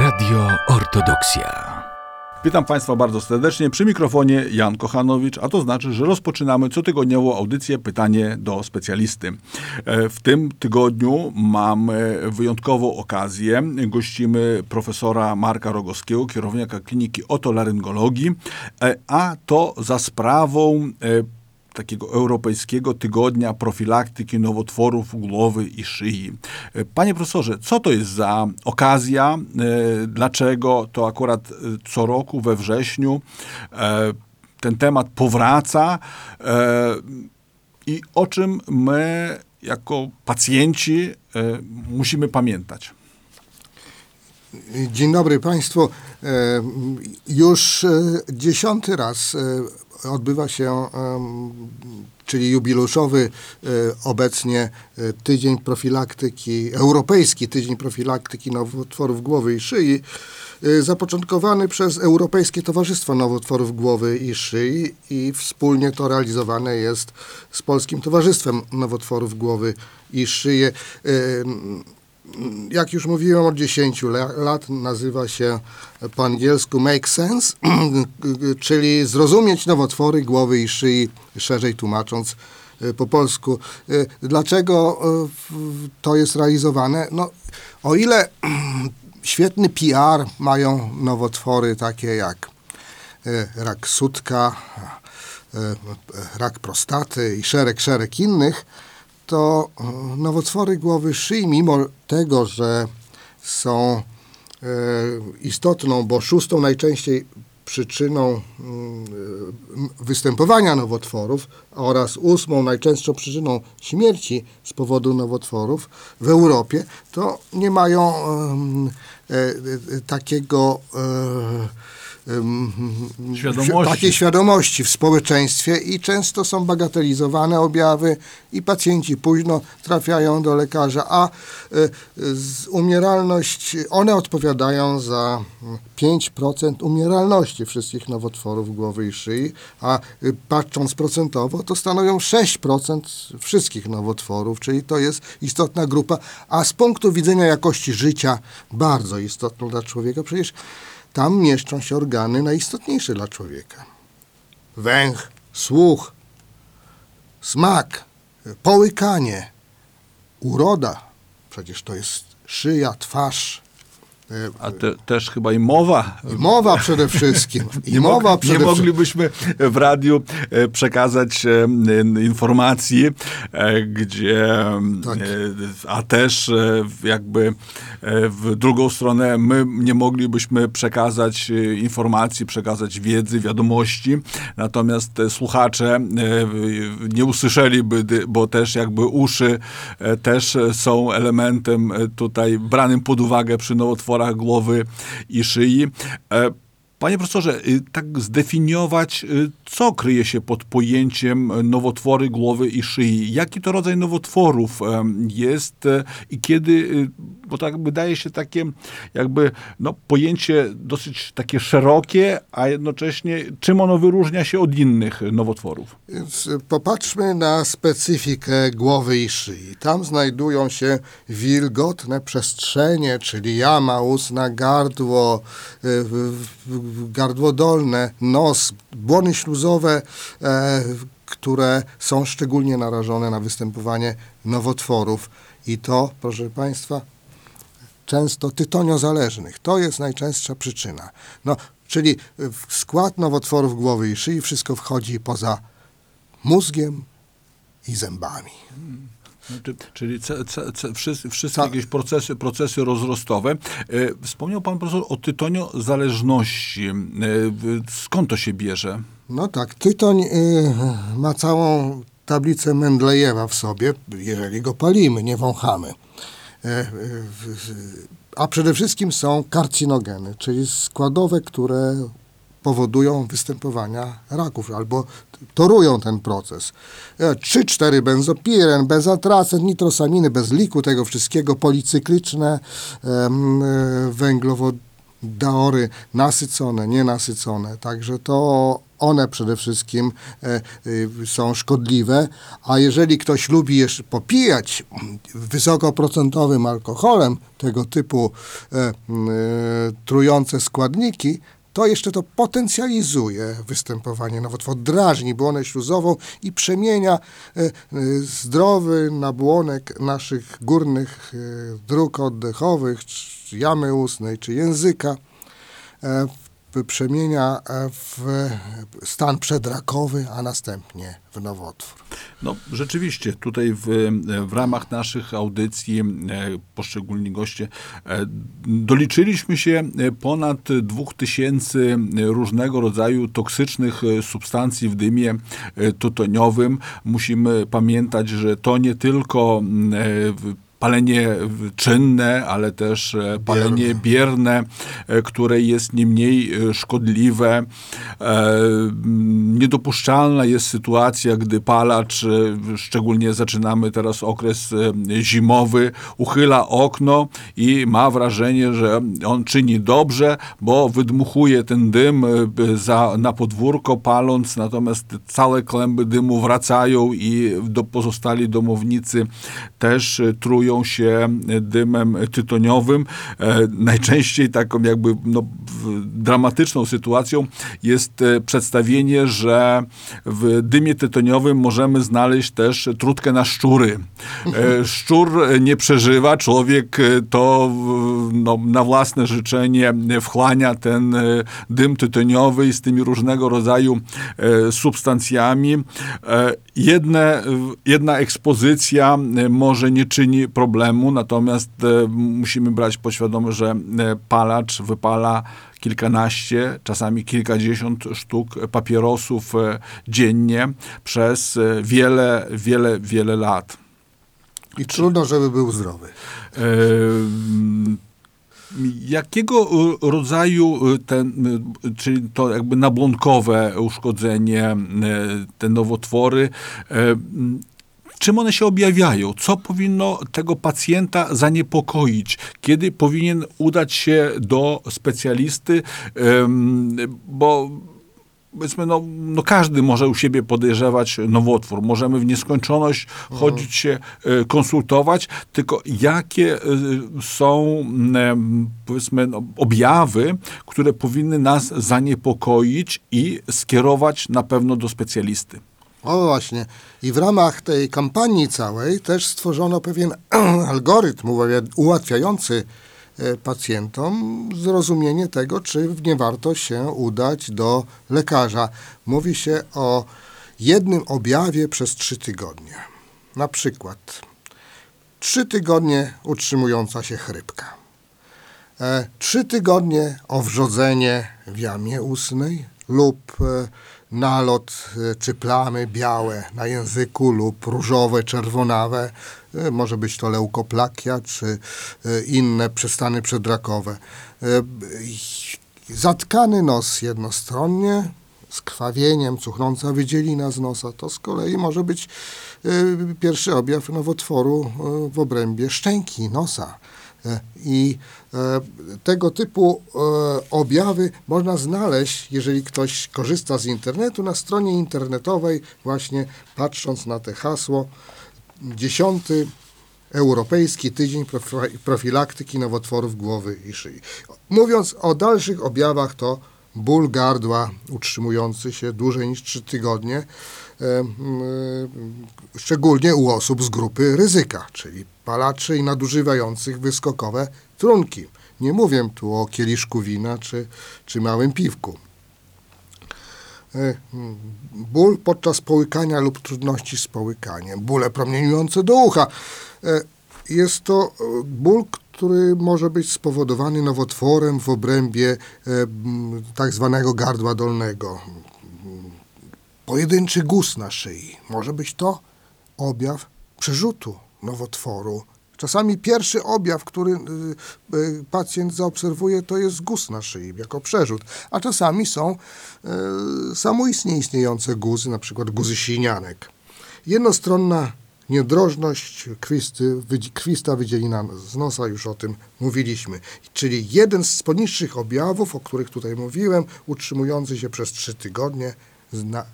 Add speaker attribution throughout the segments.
Speaker 1: Radio Ortodoksja.
Speaker 2: Witam Państwa bardzo serdecznie. Przy mikrofonie Jan Kochanowicz, a to znaczy, że rozpoczynamy cotygodniową audycję Pytanie do specjalisty. E, w tym tygodniu mamy wyjątkową okazję. Gościmy profesora Marka Rogowskiego, kierownika kliniki otolaryngologii, e, a to za sprawą e, takiego europejskiego tygodnia profilaktyki nowotworów głowy i szyi. Panie profesorze, co to jest za okazja? E, dlaczego to akurat e, co roku we wrześniu e, ten temat powraca i o czym my jako pacjenci musimy pamiętać?
Speaker 3: Dzień dobry Państwu. Już dziesiąty raz odbywa się, czyli jubileuszowy e, obecnie e, tydzień profilaktyki, europejski tydzień profilaktyki nowotworów głowy i szyi, e, zapoczątkowany przez Europejskie Towarzystwo Nowotworów Głowy i Szyi i wspólnie to realizowane jest z Polskim Towarzystwem Nowotworów Głowy i Szyi jak już mówiłem, od 10 lat nazywa się po angielsku make sense, czyli zrozumieć nowotwory głowy i szyi, szerzej tłumacząc e, po polsku. E, dlaczego e, to jest realizowane? No, o ile świetny PR mają nowotwory takie jak rak sutka, rak prostaty i szereg, szereg innych, to e, nowotwory głowy szyi, mimo tego, że są e, istotną, bo szóstą najczęściej przyczyną mm, występowania nowotworów oraz ósmą najczęstszą przyczyną śmierci z powodu nowotworów w Europie, to nie mają e, takiego
Speaker 2: świadomości.
Speaker 3: takiej świadomości w społeczeństwie i często są bagatelizowane objawy i pacjenci późno trafiają do lekarza, a e, umieralność, one odpowiadają za 5% umieralności wszystkich nowotworów głowy i szyi, a y, patrząc procentowo, to stanowią 6% wszystkich nowotworów, czyli to jest istotna grupa, a z punktu widzenia jakości życia bardzo istotną dla człowieka, przecież tam mieszczą się organy najistotniejsze dla człowieka. Węch, słuch, smak, połykanie, uroda. Przecież to jest szyja, twarz,
Speaker 2: a te, też chyba i mowa.
Speaker 3: I mowa przede wszystkim. I nie mowa
Speaker 2: przede nie moglibyśmy w radiu e, przekazać e, informacji, e, gdzie, tak. a też jakby w drugą stronę my nie moglibyśmy przekazać informacji, przekazać wiedzy, wiadomości, natomiast słuchacze nie usłyszeliby, bo też jakby uszy też są elementem tutaj branym pod uwagę przy nowotworach głowy i szyi. E, panie profesorze, y, tak zdefiniować, y, co kryje się pod pojęciem nowotwory głowy i szyi? Jaki to rodzaj nowotworów jest e, i kiedy bo tak wydaje się takie jakby no, pojęcie dosyć takie szerokie, a jednocześnie czym ono wyróżnia się od innych nowotworów?
Speaker 3: Więc popatrzmy na specyfikę głowy i szyi. Tam znajdują się wilgotne przestrzenie, czyli jama ustna, gardło, y, gardło dolne, nos, błony śluzowe, e, które są szczególnie narażone na występowanie nowotworów. I to, proszę Państwa, często tytoniozależnych. To jest najczęstsza przyczyna. No, czyli w skład nowotworów głowy i szyi wszystko wchodzi poza mózgiem i zębami. Hmm.
Speaker 2: Czyli ce, ce, ce, wszystkie, wszystkie jakieś procesy, procesy rozrostowe. E, wspomniał pan profesor o tytoniozależności. E, skąd to się bierze?
Speaker 3: No tak, tytoń e, ma całą tablicę Mendlejewa w sobie, jeżeli go palimy, nie wąchamy. E, e, a przede wszystkim są karcinogeny, czyli składowe, które powodują występowania raków albo torują ten proces. 3-4 e, benzopiren, bezatracent, nitrosaminy, bez liku tego wszystkiego, policykliczne węglowodory nasycone, nienasycone. Także to one przede wszystkim e, y, są szkodliwe, a jeżeli ktoś lubi jeszcze popijać wysokoprocentowym alkoholem tego typu e, e, trujące składniki, to jeszcze to potencjalizuje występowanie nowotworów, drażni błonę śluzową i przemienia e, e, zdrowy nabłonek naszych górnych e, dróg oddechowych, czy jamy ustnej, czy języka, e, przemienia e, w stan przedrakowy, a następnie w nowotwór.
Speaker 2: No rzeczywiście, tutaj w, w ramach naszych audycji e, poszczególni goście e, doliczyliśmy się ponad 2000 różnego rodzaju toksycznych substancji w dymie tytoniowym. Musimy pamiętać, że to nie tylko palenie czynne, ale też e, palenie bierne, e, które jest nie mniej e, szkodliwe. Niedopuszczalna jest sytuacja, gdy palacz, szczególnie zaczynamy teraz okres zimowy, uchyla okno i ma wrażenie, że on czyni dobrze, bo wydmuchuje ten dym za, na podwórko paląc, natomiast całe kłęby dymu wracają i do, pozostali domownicy też e, się e, dymem tytoniowym. E, najczęściej taką jakby no, dramatyczną sytuacją jest e, przedstawienie, że w dymie tytoniowym możemy znaleźć też trutkę na szczury. Szczur nie przeżywa, człowiek to no, na własne życzenie wchłania ten dym tytoniowy i z tymi różnego rodzaju substancjami. Jedne, jedna ekspozycja może nie czyni problemu, natomiast e, musimy brać poświadomość, że e, palacz wypala kilkanaście, czasami kilkadziesiąt sztuk papierosów e, dziennie przez wiele, wiele, wiele lat.
Speaker 3: I trudno, żeby był zdrowy.
Speaker 2: Jakiego rodzaju ten, czyli to jakby nabłonkowe uszkodzenie, te nowotwory, czym one się objawiają? Co powinno tego pacjenta zaniepokoić? Kiedy powinien udać się do specjalisty? Bo powiedzmy, no, no każdy może u siebie podejrzewać nowotwór. Możemy w nieskończoność chodzić się, e, konsultować, tylko jakie e, są, powiedzmy, no, objawy, które powinny nas zaniepokoić i skierować na pewno do specjalisty.
Speaker 3: O właśnie. I w ramach tej kampanii całej też stworzono pewien algorytm ułatwiający e, pacjentom zrozumienie tego, czy nie warto się udać do lekarza. Mówi się o jednym objawie przez trzy tygodnie. Na przykład trzy tygodnie utrzymująca się chrypka. E, Trzy tygodnie owrzodzenie w jamie ustnej lub e, nalot e, czy plamy białe na języku lub różowe, czerwonawe. E, Może być to leukoplakia czy e, inne przestany przedrakowe. Zatkany nos jednostronnie z krwawieniem, cuchnąca wydzielina z nosa. To z kolei może być pierwszy objaw nowotworu w obrębie szczęki, nosa. I e, tego typu e, objawy można znaleźć, jeżeli ktoś korzysta z internetu, na stronie internetowej, właśnie patrząc na te hasło, dziesiąty Europejski Tydzień Profi- Profilaktyki Nowotworów Głowy i Szyi. Mówiąc o dalszych objawach, to ból gardła utrzymujący się dłużej niż 3 tygodnie, szczególnie u osób z grupy ryzyka, czyli palaczy i nadużywających wyskokowe trunki. Nie mówię tu o kieliszku wina czy, czy małym piwku. E, Ból podczas połykania lub trudności z połykaniem, bóle promieniujące do ucha. E, Jest to e, ból, który może być spowodowany nowotworem w obrębie e, tak zwanego gardła dolnego. Pojedynczy guz na szyi. Może być to objaw przerzutu nowotworu. Czasami pierwszy objaw, który y, y, pacjent zaobserwuje, to jest guz na szyi, jako przerzut. A czasami są y, samoistnie istniejące guzy, na przykład guzy sinianek. Jednostronna niedrożność, krwisty, wydzi- krwista wydzielina z nosa, już o tym mówiliśmy. Czyli jeden z poniższych objawów, o których tutaj mówiłem, utrzymujący się przez trzy tygodnie, zna,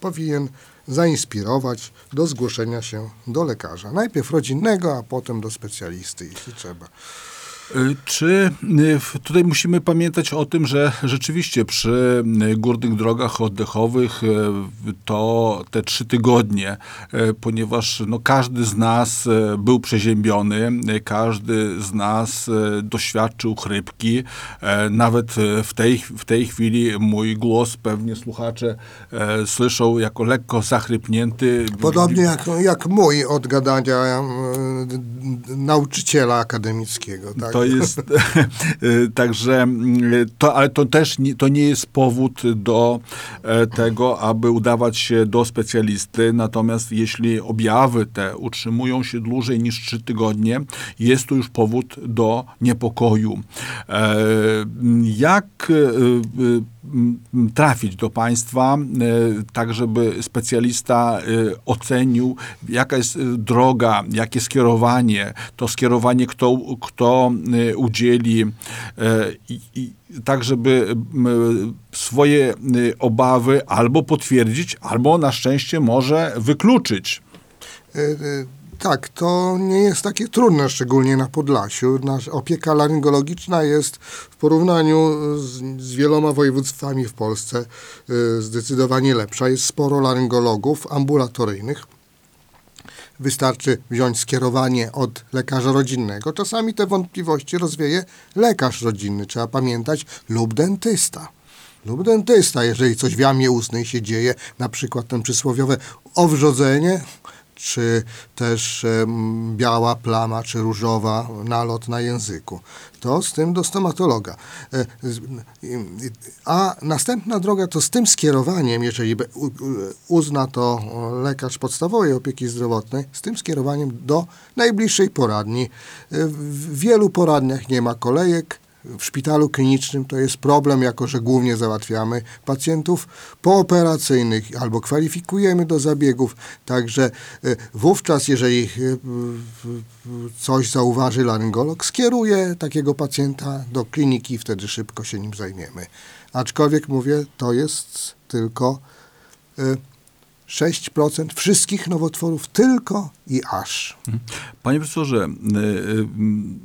Speaker 3: powinien zainspirować do zgłoszenia się do lekarza. Najpierw rodzinnego, a potem do specjalisty, jeśli trzeba.
Speaker 2: Y, Czy y, tutaj musimy pamiętać o tym, że rzeczywiście przy y, górnych drogach oddechowych to te trzy tygodnie, ponieważ no, każdy z nas był przeziębiony, każdy z nas doświadczył chrypki. Nawet w tej, w tej chwili mój głos pewnie słuchacze słyszą jako lekko zachrypnięty.
Speaker 3: Podobnie jak, jak mój od gadania nauczyciela akademickiego. Tak?
Speaker 2: To jest y, także, y, to, ale to też nie, to nie jest powód do e, tego, aby udawać się do specjalisty. Natomiast jeśli objawy te utrzymują się dłużej niż trzy tygodnie, jest to już powód do niepokoju. E, Jak trafić do państwa, y, tak żeby specjalista y, ocenił, jaka jest y, droga, jakie skierowanie, to skierowanie kto, kto udzieli, i, i, tak żeby swoje obawy albo potwierdzić, albo na szczęście może wykluczyć.
Speaker 3: Tak, to nie jest takie trudne, szczególnie na Podlasiu. Nasz opieka laryngologiczna jest w porównaniu z, z wieloma województwami w Polsce e, zdecydowanie lepsza. Jest sporo laryngologów ambulatoryjnych. Wystarczy wziąć skierowanie od lekarza rodzinnego. Czasami te wątpliwości rozwieje lekarz rodzinny, trzeba pamiętać, lub dentysta. Lub dentysta, jeżeli coś w jamie ustnej się dzieje, na przykład ten przysłowiowe owrzodzenie, czy też em, biała plama, czy różowa nalot na języku. To z tym do stomatologa. E, A następna droga to z tym skierowaniem, jeżeli uzna to o, lekarz podstawowej opieki zdrowotnej, z tym skierowaniem do najbliższej poradni. E, W wielu poradniach nie ma kolejek, w szpitalu klinicznym to jest problem, jako że głównie załatwiamy pacjentów pooperacyjnych albo kwalifikujemy do zabiegów. Także e, wówczas, jeżeli e, coś zauważy laryngolog, skieruje takiego pacjenta do kliniki wtedy szybko się nim zajmiemy. Aczkolwiek mówię, to jest tylko e, 6% wszystkich nowotworów tylko i aż.
Speaker 2: Panie profesorze, y, y,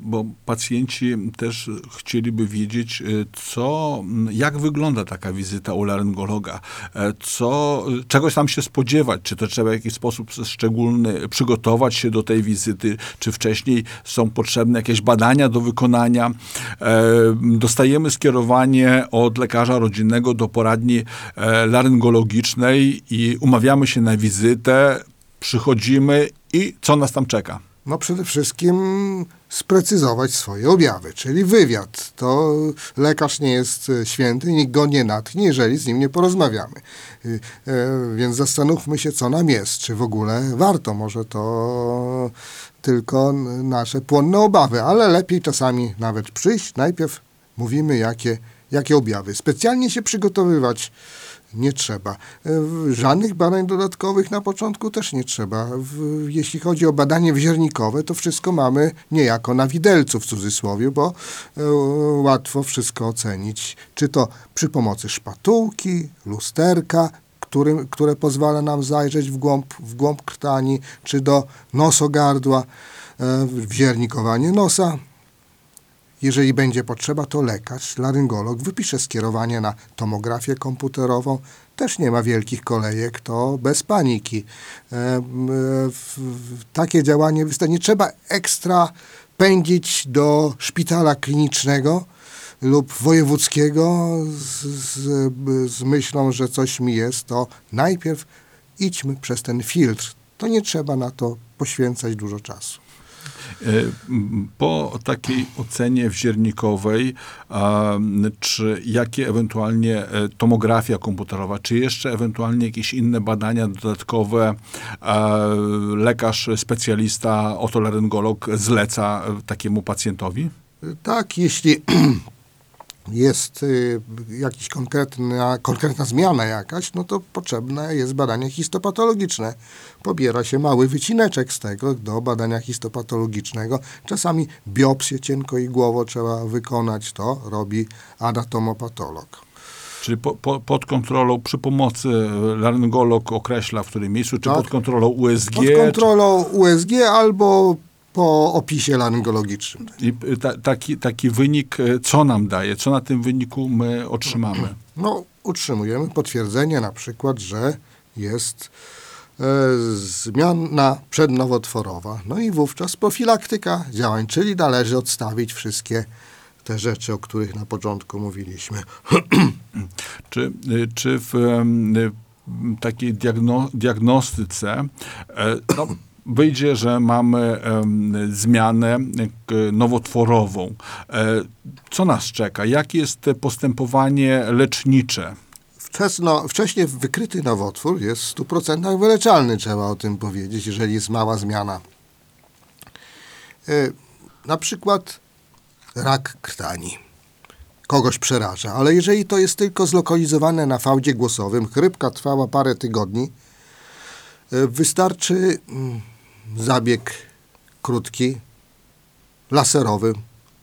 Speaker 2: bo pacjenci też chcieliby wiedzieć, y, co, jak wygląda taka wizyta u laryngologa, e, co, czegoś tam się spodziewać, czy to trzeba w jakiś sposób szczególny przygotować się do tej wizyty, czy wcześniej są potrzebne jakieś badania do wykonania. E, Dostajemy skierowanie od lekarza rodzinnego do poradni e, laryngologicznej i umawiamy się na wizytę, przychodzimy i co nas tam czeka?
Speaker 3: No przede wszystkim sprecyzować swoje objawy, czyli wywiad. To lekarz nie jest e, święty, nikt go nie natchnie, jeżeli z nim nie porozmawiamy. E, Więc zastanówmy się, co nam jest, czy w ogóle warto. Może to tylko nasze płonne obawy, ale lepiej czasami nawet przyjść. Najpierw mówimy, jakie, jakie objawy. Specjalnie się przygotowywać nie trzeba. E, Żadnych badań dodatkowych na początku też nie trzeba. Jeśli chodzi o badanie wziernikowe, to wszystko mamy niejako na widelcu w cudzysłowie, bo e, łatwo wszystko ocenić. Czy to przy pomocy szpatułki, lusterka, które pozwala nam zajrzeć w głąb, w głąb krtani, czy do nosogardła, e, wziernikowanie nosa, jeżeli będzie potrzeba, to lekarz, laryngolog wypisze skierowanie na tomografię komputerową. Też nie ma wielkich kolejek, to bez paniki. E, e, w- w- Takie działanie wystarczy. Nie trzeba ekstra pędzić do szpitala klinicznego lub wojewódzkiego z, z, z myślą, że coś mi jest, to najpierw idźmy przez ten filtr. To nie trzeba na to poświęcać dużo czasu.
Speaker 2: E, m, Po takiej ocenie wziernikowej, czy jakie ewentualnie e, tomografia komputerowa, czy jeszcze ewentualnie jakieś inne badania dodatkowe a, lekarz specjalista, otolaryngolog zleca e, takiemu pacjentowi?
Speaker 3: Tak, jeśli jest y, jakiś konkretna, konkretna zmiana jakaś, no to potrzebne jest badanie histopatologiczne. Pobiera się mały wycineczek z tego do badania histopatologicznego. Czasami biopsję cienkoigłowo trzeba wykonać, to robi anatomopatolog.
Speaker 2: Czyli po, po, pod kontrolą, przy pomocy e, laryngolog określa w którym miejscu, czy
Speaker 3: Tak.
Speaker 2: pod kontrolą USG.
Speaker 3: Pod kontrolą USG albo po opisie laryngologicznym.
Speaker 2: I ta, taki, taki wynik, e, co nam daje? Co na tym wyniku my otrzymamy?
Speaker 3: No, utrzymujemy potwierdzenie na przykład, że jest e, zmiana przednowotworowa. No i wówczas profilaktyka działań, czyli należy odstawić wszystkie te rzeczy, o których na początku mówiliśmy.
Speaker 2: Czy, y, czy w em, y, takiej diagno, diagnostyce e, no, wyjdzie, że mamy zmianę k- nowotworową? E, Co nas czeka? Jakie jest postępowanie lecznicze?
Speaker 3: Wczesno, wcześniej wykryty nowotwór jest w 100% wyleczalny, trzeba o tym powiedzieć, jeżeli jest mała zmiana. E, Na przykład rak krtani. Kogoś przeraża, ale jeżeli to jest tylko zlokalizowane na fałdzie głosowym, chrypka trwała parę tygodni, e, wystarczy mm, zabieg krótki, laserowy,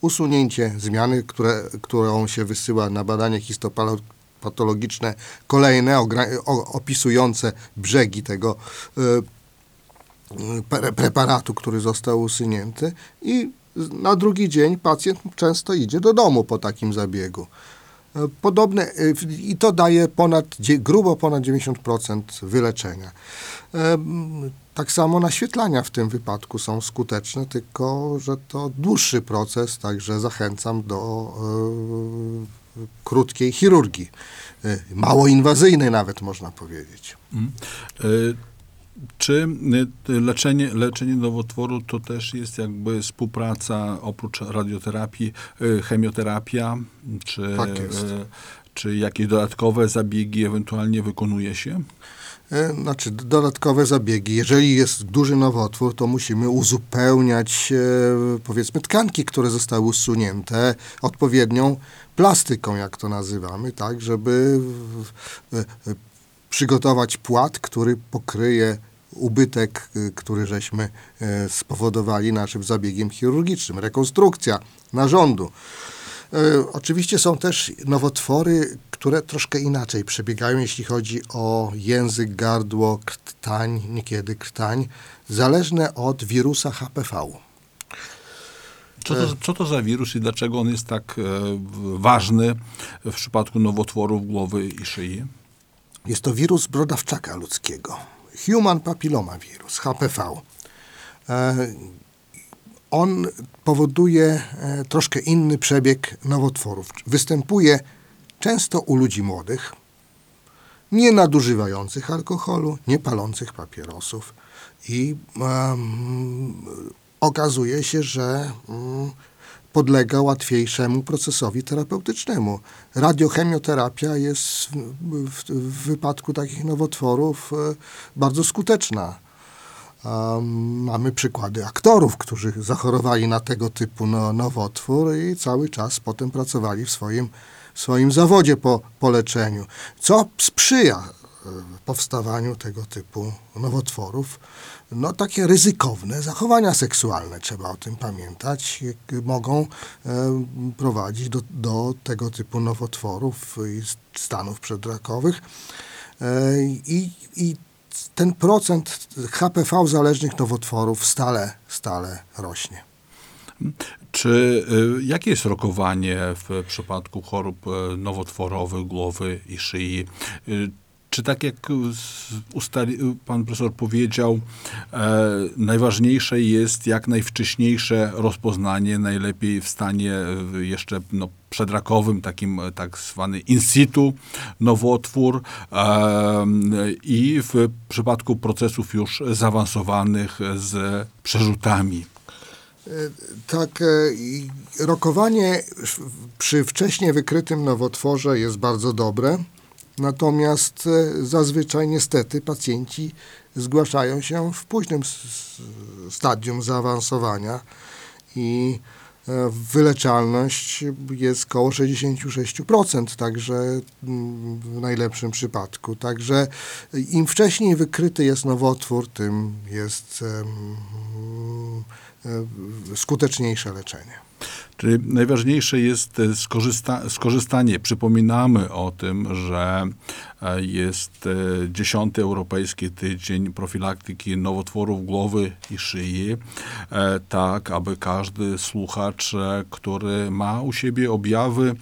Speaker 3: usunięcie zmiany, które, którą się wysyła na badanie histopatologiczne, kolejne opisujące brzegi tego e, pre- preparatu, który został usunięty i na drugi dzień pacjent często idzie do domu po takim zabiegu. Podobne, w- i to daje ponad, grubo ponad 90% wyleczenia. Tak samo naświetlania w tym wypadku są skuteczne, tylko że to dłuższy proces, także zachęcam do e, krótkiej chirurgii. E, mało inwazyjnej nawet można powiedzieć.
Speaker 2: Y, Czy y, leczenie, leczenie nowotworu to też jest jakby współpraca oprócz radioterapii, y, chemioterapia, czy,
Speaker 3: Tak
Speaker 2: y, czy jakieś dodatkowe zabiegi ewentualnie wykonuje się?
Speaker 3: E, Znaczy, dodatkowe zabiegi. Jeżeli jest duży nowotwór, to musimy uzupełniać, e, powiedzmy, tkanki, które zostały usunięte odpowiednią plastyką, jak to nazywamy, tak, żeby przygotować płat, który pokryje ubytek, e, który żeśmy e, spowodowali naszym zabiegiem chirurgicznym. Rekonstrukcja narządu. E, Oczywiście są też nowotwory, które troszkę inaczej przebiegają, jeśli chodzi o język, gardło, krtań, niekiedy krtań, zależne od wirusa HPV.
Speaker 2: Co to, co to za wirus i dlaczego on jest tak e, ważny w przypadku nowotworów głowy i szyi?
Speaker 3: Jest to wirus brodawczaka ludzkiego. Human papilloma virus, HPV. E, On powoduje e, troszkę inny przebieg nowotworów. Występuje często u ludzi młodych, nie nadużywających alkoholu, nie palących papierosów. I em, okazuje się, że mm, podlega łatwiejszemu procesowi terapeutycznemu. Radiochemioterapia jest w, w, wypadku takich nowotworów e, bardzo skuteczna. Um, mamy przykłady aktorów, którzy zachorowali na tego typu no, nowotwór i cały czas potem pracowali w swoim, swoim zawodzie po, po leczeniu, co sprzyja powstawaniu tego typu nowotworów. No takie ryzykowne zachowania seksualne, trzeba o tym pamiętać, mogą e, prowadzić do, do tego typu nowotworów i stanów przedrakowych. E, I, I ten procent HPV zależnych nowotworów stale, stale rośnie.
Speaker 2: Czy y, jakie jest rokowanie w przypadku chorób nowotworowych głowy i szyi? Czy tak jak z- ustali, y, pan profesor powiedział, e, najważniejsze jest jak najwcześniejsze rozpoznanie, najlepiej w stanie e, jeszcze no, przedrakowym, takim e, tak zwany in situ nowotwór e, i w przypadku procesów już zaawansowanych z przerzutami.
Speaker 3: Tak, e, rokowanie przy wcześniej wykrytym nowotworze jest bardzo dobre, natomiast e, zazwyczaj niestety pacjenci zgłaszają się w późnym stadium zaawansowania i e, wyleczalność jest koło 66%, także w najlepszym przypadku. Także im wcześniej wykryty jest nowotwór, tym jest e, skuteczniejsze leczenie.
Speaker 2: Czyli najważniejsze jest e, skorzysta skorzystanie. Przypominamy o tym, że e, jest e, dziesiąty Europejski Tydzień Profilaktyki Nowotworów Głowy i Szyi, tak aby każdy słuchacz, który ma u siebie objawy,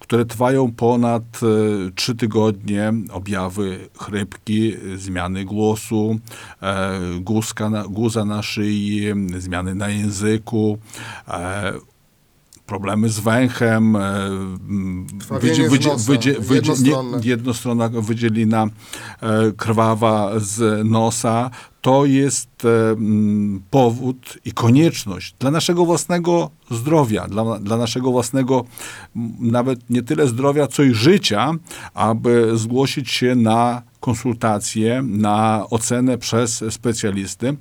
Speaker 2: które trwają ponad trzy tygodnie, objawy chrypki, zmiany głosu, guzka na, guza na szyi, zmiany na języku, problemy z węchem,
Speaker 3: wydzie, wydzie, wydzie,
Speaker 2: jednostronna. jednostronna wydzielina e, krwawa z nosa, to jest e, powód i konieczność dla naszego własnego zdrowia, dla, dla naszego własnego nawet nie tyle zdrowia, co i życia, aby zgłosić się na konsultację, na ocenę przez specjalisty.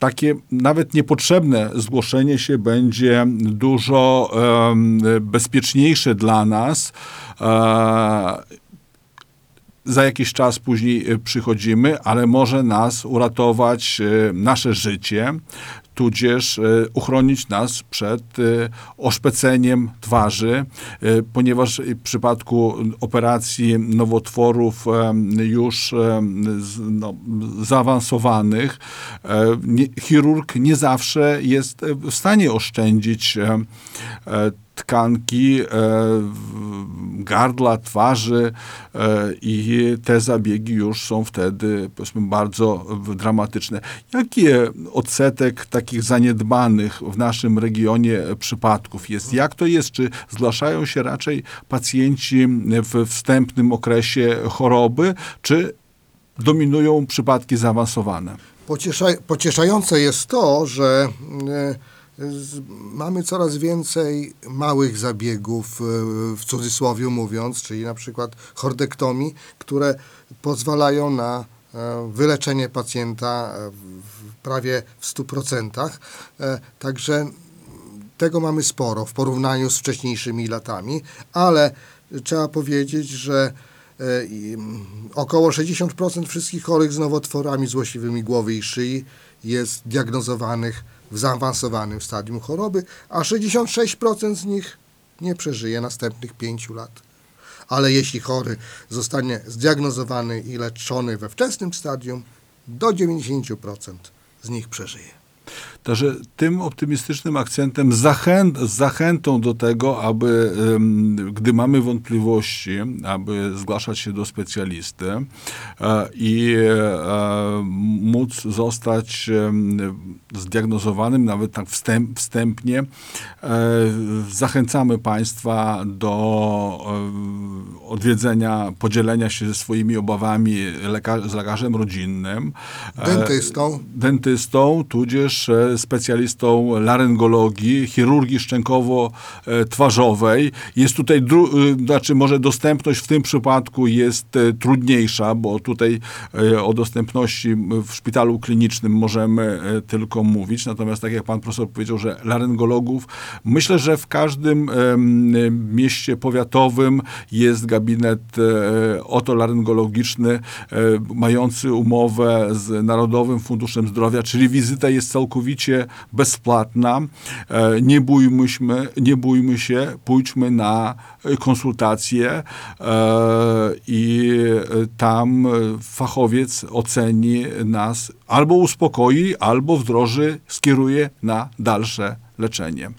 Speaker 2: Takie nawet niepotrzebne zgłoszenie się będzie dużo um, bezpieczniejsze dla nas. E, za jakiś czas później przychodzimy, ale może nas uratować e, nasze życie, tudzież e, uchronić nas przed e, oszpeceniem twarzy, e, ponieważ w przypadku operacji nowotworów już no, zaawansowanych chirurg nie zawsze jest w stanie oszczędzić tkanki gardła, twarzy i te zabiegi już są wtedy powiedzmy bardzo dramatyczne. Jaki odsetek takich zaniedbanych w naszym regionie przypadków jest? Jak to jest? Czy zgłaszają się raczej pacjenci w wstępnym okresie choroby, czy dominują przypadki zaawansowane?
Speaker 3: Pociesza, pocieszające jest to, że z, mamy coraz więcej małych zabiegów, w cudzysłowie mówiąc, czyli na przykład chordektomii, które pozwalają na E, wyleczenie pacjenta e, prawie w 100%. E, także tego mamy sporo w porównaniu z wcześniejszymi latami, ale trzeba powiedzieć, że około 60% wszystkich chorych z nowotworami złośliwymi głowy i szyi jest diagnozowanych w zaawansowanym stadium choroby, a 66% z nich nie przeżyje następnych 5 lat ale jeśli chory zostanie zdiagnozowany i leczony we wczesnym stadium, do 90% z nich przeżyje.
Speaker 2: Także tym optymistycznym akcentem, zachęt, zachętą do tego, aby, gdy mamy wątpliwości, aby zgłaszać się do specjalisty e, i e, móc zostać zdiagnozowanym, nawet tak wstęp, wstępnie, e, zachęcamy Państwa do odwiedzenia, podzielenia się ze swoimi obawami z lekarzem rodzinnym.
Speaker 3: Dentystą.
Speaker 2: Dentystą, tudzież specjalistą laryngologii, chirurgii szczękowo-twarzowej. Jest tutaj, y, znaczy może dostępność w tym przypadku jest e, trudniejsza, bo tutaj e, o dostępności w szpitalu klinicznym możemy e, tylko mówić. Natomiast tak jak pan profesor powiedział, że laryngologów, myślę, że w każdym mieście powiatowym jest gabinet otolaryngologiczny mający umowę z Narodowym Funduszem Zdrowia, czyli wizyta jest całkowicie bezpłatna. E, nie bójmy się, nie bójmy się pójdźmy na konsultacje e, i tam fachowiec oceni nas, albo uspokoi, albo wdroży, skieruje na dalsze leczenie.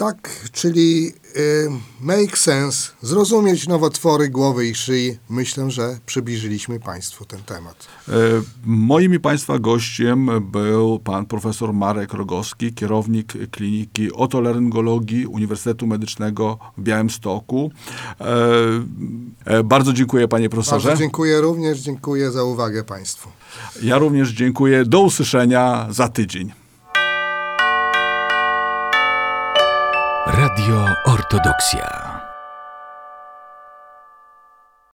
Speaker 3: Tak, czyli y, make sense, zrozumieć nowotwory głowy i szyi. Myślę, że przybliżyliśmy Państwu ten temat.
Speaker 2: Y, moim i Państwa gościem był pan profesor Marek Rogowski, kierownik Kliniki Otolaryngologii Uniwersytetu Medycznego w Białymstoku. Y, bardzo dziękuję panie profesorze.
Speaker 3: Bardzo dziękuję również, dziękuję za uwagę Państwu.
Speaker 2: Ja również dziękuję. Do usłyszenia za tydzień.
Speaker 1: Radio Ortodoksja.